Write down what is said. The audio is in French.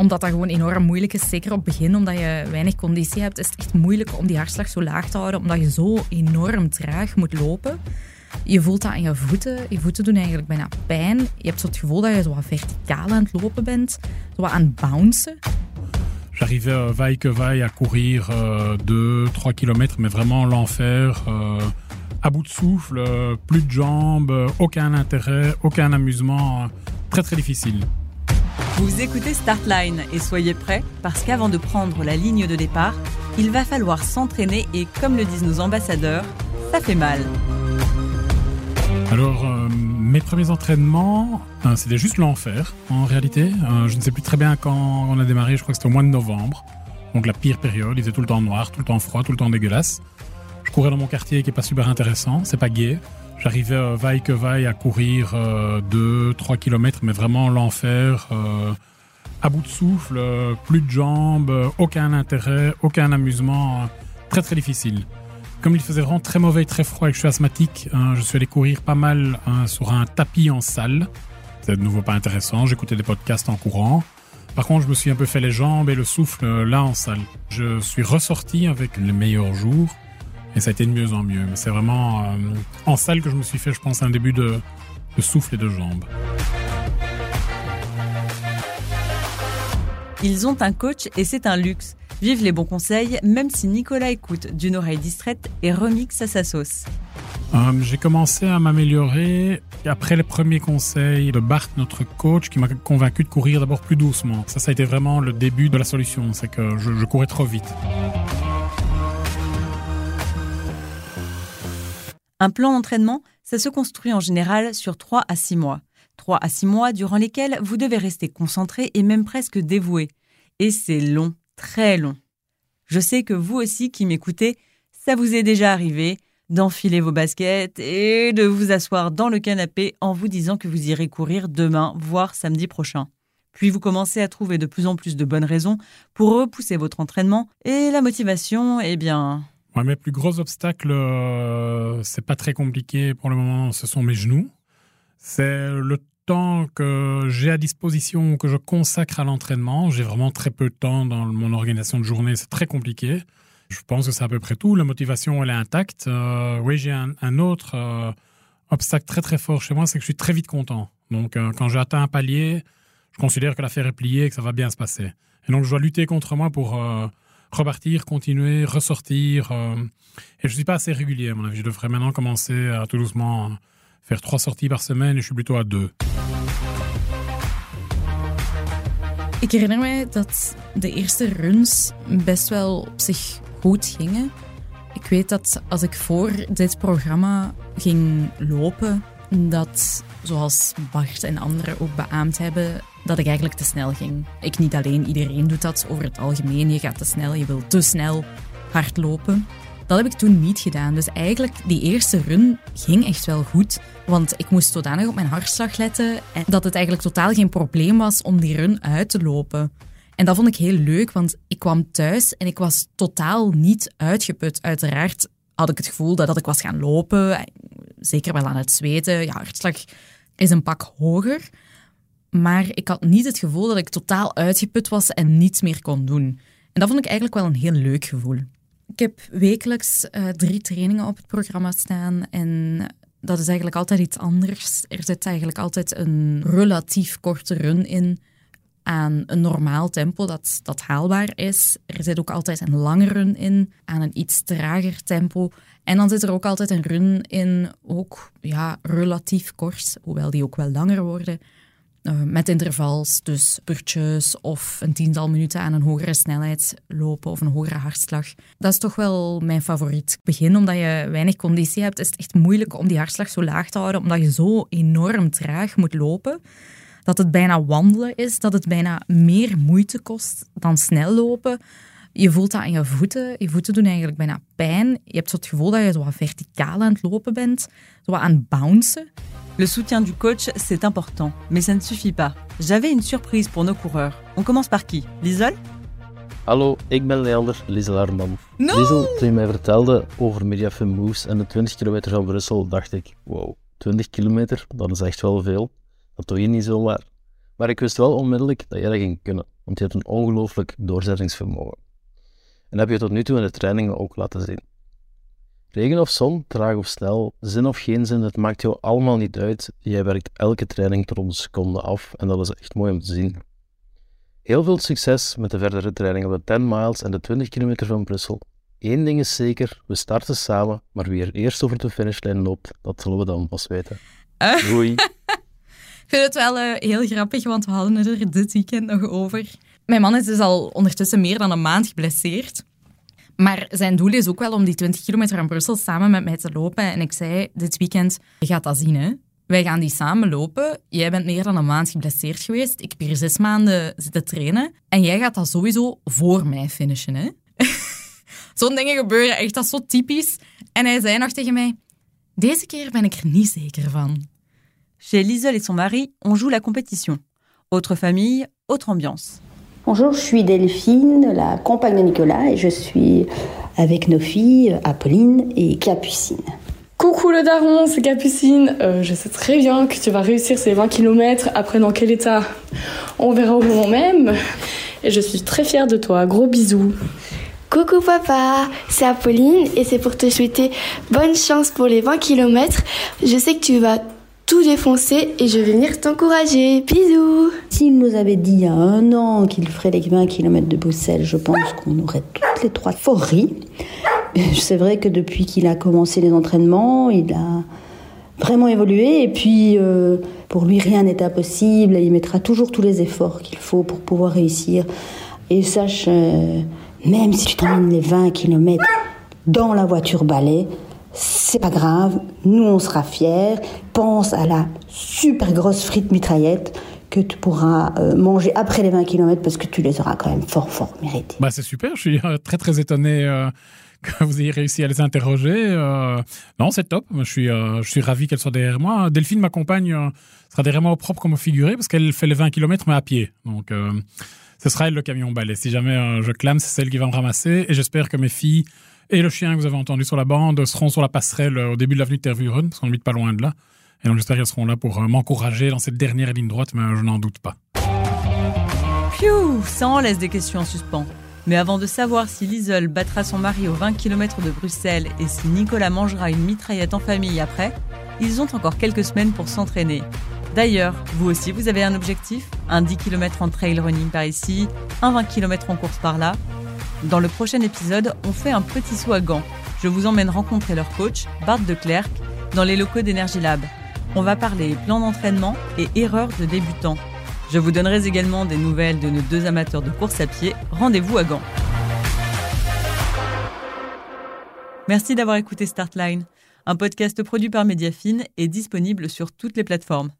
Omdat dat gewoon enorm moeilijk is, zeker op het begin, omdat je weinig conditie hebt, is het echt moeilijk om die hartslag zo laag te houden, omdat je zo enorm traag moet lopen. Je voelt dat aan je voeten. Je voeten doen eigenlijk bijna pijn. Je hebt zo het gevoel dat je zo wat verticaal aan het lopen bent, zo wat aan het bouncen. J'arrivais euh, vaille que vaille à courir 2-3 km, mais vraiment l'enfer. euh, à bout de souffle, euh, plus de jambes, euh, aucun intérêt, aucun amusement. euh, Très très difficile. Vous écoutez Startline et soyez prêts parce qu'avant de prendre la ligne de départ, il va falloir s'entraîner et comme le disent nos ambassadeurs, ça fait mal. Alors, euh, mes premiers entraînements, euh, c'était juste l'enfer en réalité. Euh, je ne sais plus très bien quand on a démarré, je crois que c'était au mois de novembre. Donc la pire période, il faisait tout le temps noir, tout le temps froid, tout le temps dégueulasse. Je courais dans mon quartier qui est pas super intéressant, c'est pas gai. J'arrivais euh, vaille que vaille à courir 2-3 km, mais vraiment l'enfer. euh, à bout de souffle, euh, plus de jambes, euh, aucun intérêt, aucun amusement. euh, très très difficile. Comme il faisait vraiment très mauvais très froid et que je suis asthmatique, hein, je suis allé courir pas mal hein, sur un tapis en salle. C'est de nouveau pas intéressant. J'écoutais des podcasts en courant. Par contre, je me suis un peu fait les jambes et le souffle euh, là en salle. Je suis ressorti avec les meilleurs jours et ça a été de mieux en mieux. Mais c'est vraiment euh, en salle que je me suis fait, je pense, un début de, de souffle et de jambes. Ils ont un coach et c'est un luxe. Vive les bons conseils, même si Nicolas écoute d'une oreille distraite et remixe à sa sauce. Euh, j'ai commencé à m'améliorer après les premiers conseils de Bart, notre coach, qui m'a convaincu de courir d'abord plus doucement. Ça, ça a été vraiment le début de la solution. C'est que je, je courais trop vite. Un plan d'entraînement, ça se construit en général sur 3 à 6 mois. 3 à 6 mois durant lesquels vous devez rester concentré et même presque dévoué. Et c'est long, très long. Je sais que vous aussi qui m'écoutez, ça vous est déjà arrivé d'enfiler vos baskets et de vous asseoir dans le canapé en vous disant que vous irez courir demain, voire samedi prochain. Puis vous commencez à trouver de plus en plus de bonnes raisons pour repousser votre entraînement et la motivation, eh bien, Ouais, mes plus gros obstacles, euh, c'est pas très compliqué pour le moment, ce sont mes genoux. C'est le temps que j'ai à disposition, que je consacre à l'entraînement. J'ai vraiment très peu de temps dans mon organisation de journée, c'est très compliqué. Je pense que c'est à peu près tout. La motivation, elle est intacte. Euh, oui, j'ai un, autre euh, obstacle très très fort chez moi, c'est que je suis très vite content. Donc, euh, quand j'ai atteint un palier, je considère que l'affaire est pliée et que ça va bien se passer. Et donc, je dois lutter contre moi pour repartir, continuer, ressortir. euh, et je suis pas assez régulier, à mon avis. Je devrais maintenant commencer à tout doucement faire trois sorties par semaine et je suis plutôt à deux. Ik herinner mij dat de eerste runs best wel op zich goed gingen. Ik weet dat als ik voor dit programma ging lopen, dat, zoals Bart en anderen ook beaamd hebben, dat ik eigenlijk te snel ging. Ik niet alleen, iedereen doet dat over het algemeen. Je gaat te snel, je wil te snel hard lopen. Dat heb ik toen niet gedaan. Dus eigenlijk, die eerste run ging echt wel goed. Want ik moest zodanig op mijn hartslag letten en dat het eigenlijk totaal geen probleem was om die run uit te lopen. En dat vond ik heel leuk, want ik kwam thuis en ik was totaal niet uitgeput. Uiteraard had ik het gevoel dat, dat ik was gaan lopen, zeker wel aan het zweten. Hartslag is een pak hoger. Maar ik had niet het gevoel dat ik totaal uitgeput was en niets meer kon doen. En dat vond ik eigenlijk wel een heel leuk gevoel. Ik heb wekelijks eh, drie trainingen op het programma staan en dat is eigenlijk altijd iets anders. Er zit eigenlijk altijd een relatief korte run in aan een normaal tempo dat, dat haalbaar is. Er zit ook altijd een lange run in aan een iets trager tempo. En dan zit er ook altijd een run in, ook ja, relatief kort, hoewel die ook wel langer worden. Uh, met intervals, dus spurtjes of een tiental minuten aan een hogere snelheid lopen of een hogere hartslag. Dat is toch wel mijn favoriet. Begin, omdat je weinig conditie hebt, is het echt moeilijk om die hartslag zo laag te houden, omdat je zo enorm traag moet lopen. Dat het bijna wandelen is, dat het bijna meer moeite kost dan snel lopen. Je voelt dat aan je voeten. Je voeten doen eigenlijk bijna pijn. Je hebt zo het gevoel dat je zo wat verticaal aan het lopen bent, zo wat aan het bouncen. Le soutien du coach, c'est important, mais ça ne suffit pas. J'avais une surprise pour nos coureurs. On commence par qui Liesel Hallo, ik ben Leander Lieselarman. No! Liesel, toen je mij vertelde over Mediafem Moves en de 20 kilometer van Brussel, dacht ik, wow, 20 kilometer, dat is echt wel veel. Dat doe je niet zomaar. Maar ik wist wel onmiddellijk dat jij dat ging kunnen. want die heeft een ongelooflijk doorzettingsvermogen. En dat heb je tot nu toe in de trainingen ook laten zien. Regen of zon, traag of snel, zin of geen zin, het maakt jou allemaal niet uit. Jij werkt elke training tot een seconde af en dat is echt mooi om te zien. Heel veel succes met de verdere training op de 10 miles en de 20 kilometer van Brussel. Eén ding is zeker, we starten samen, maar wie er eerst over de finishlijn loopt, dat zullen we dan pas weten. Uh. Doei. Ik vind het wel uh, heel grappig, want we hadden het er dit weekend nog over. Mijn man is dus al ondertussen meer dan een maand geblesseerd. Maar zijn doel is ook wel om die 20 kilometer aan Brussel samen met mij te lopen. En ik zei dit weekend, je gaat dat zien hè. Wij gaan die samen lopen. Jij bent meer dan een maand geblesseerd geweest. Ik heb hier zes maanden zitten trainen. En jij gaat dat sowieso voor mij finishen hè. Zo'n dingen gebeuren echt, dat zo typisch. En hij zei nog tegen mij, deze keer ben ik er niet zeker van. Chez Liesel et son mari, on joue la compétition. Autre famille, autre ambiance. Bonjour, je suis Delphine, la compagne de Nicolas, et je suis avec nos filles Apolline et Capucine. Coucou le daron, c'est Capucine. Euh, je sais très bien que tu vas réussir ces 20 km. Après, dans quel état? On verra au moment même. Et je suis très fière de toi. Gros bisous. Coucou papa, c'est Apolline et c'est pour te souhaiter bonne chance pour les 20 km. Je sais que tu vas tout défoncer et je vais venir t'encourager. Bisous S'il nous avait dit il y a un an qu'il ferait les 20 km de Bruxelles, je pense qu'on aurait toutes les trois fort ri. C'est vrai que depuis qu'il a commencé les entraînements, il a vraiment évolué et puis euh, pour lui rien n'est impossible il mettra toujours tous les efforts qu'il faut pour pouvoir réussir. Et sache, euh, même si tu termines les 20 km dans la voiture balai, c'est pas grave, nous on sera fiers. Pense à la super grosse frite mitraillette que tu pourras euh, manger après les 20 km parce que tu les auras quand même fort fort mérités. Bah c'est super, je suis euh, très très étonné euh, que vous ayez réussi à les interroger. Non, c'est top, je suis, euh, je suis ravi qu'elle soit derrière moi. Delphine, ma compagne, sera derrière moi au propre comme figuré parce qu'elle fait les 20 km mais à pied. Donc ce sera elle le camion balai. Si jamais je clame, c'est celle qui va me ramasser et j'espère que mes filles et le chien que vous avez entendu sur la bande seront sur la passerelle euh, au début de l'avenue de Tervuren, parce qu'on habite pas loin de là. Et donc j'espère qu'elles seront là pour euh, m'encourager dans cette dernière ligne droite, mais euh, je n'en doute pas. Pfiou, ça en laisse des questions en suspens. Mais avant de savoir si Liesel battra son mari aux 20 km de Bruxelles et si Nicolas mangera une mitraillette en famille après, ils ont encore quelques semaines pour s'entraîner. D'ailleurs, vous aussi, vous avez un objectif? Un 10 km en trail running par ici, un 20 km en course par là Dans le prochain épisode, on fait un petit saut à gants. Je vous emmène rencontrer leur coach, Bart de Klerk, dans les locaux d'Energy Lab. On va parler plan d'entraînement et erreurs de débutants. Je vous donnerai également des nouvelles de nos deux amateurs de course à pied. Rendez-vous à Gand. Merci d'avoir écouté Startline, un podcast produit par Mediafine et disponible sur toutes les plateformes.